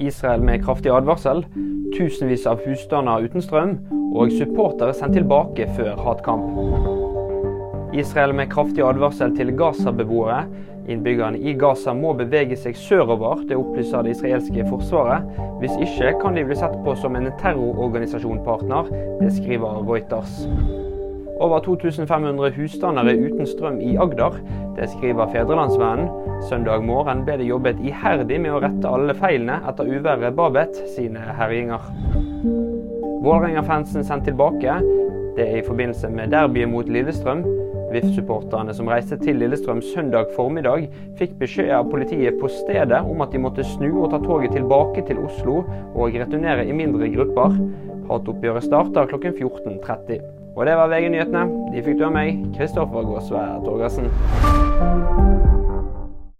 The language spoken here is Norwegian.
Israel med kraftig advarsel, tusenvis av husstander uten strøm, og supportere sendt tilbake før hatkamp. Israel med kraftig advarsel til Gaza-beboere. Innbyggerne i Gaza må bevege seg sørover, det opplyser det israelske forsvaret. Hvis ikke kan de bli sett på som en terrororganisasjonpartner, det skriver Reuters. Over 2500 husstander er uten strøm i Agder. Det skriver Fedrelandsvennen. Søndag morgen ble det jobbet iherdig med å rette alle feilene etter uværet Babet sine herjinger. Vålerenga-fansen sendt tilbake. Det er i forbindelse med derbyet mot Lillestrøm. VIF-supporterne som reiste til Lillestrøm søndag formiddag, fikk beskjed av politiet på stedet om at de måtte snu og ta toget tilbake til Oslo og returnere i mindre grupper. Hatoppgjøret starter klokken 14.30. Og det var VG-nyhetene. De fikk du av meg, Kristoffer Gåsvær Torgersen.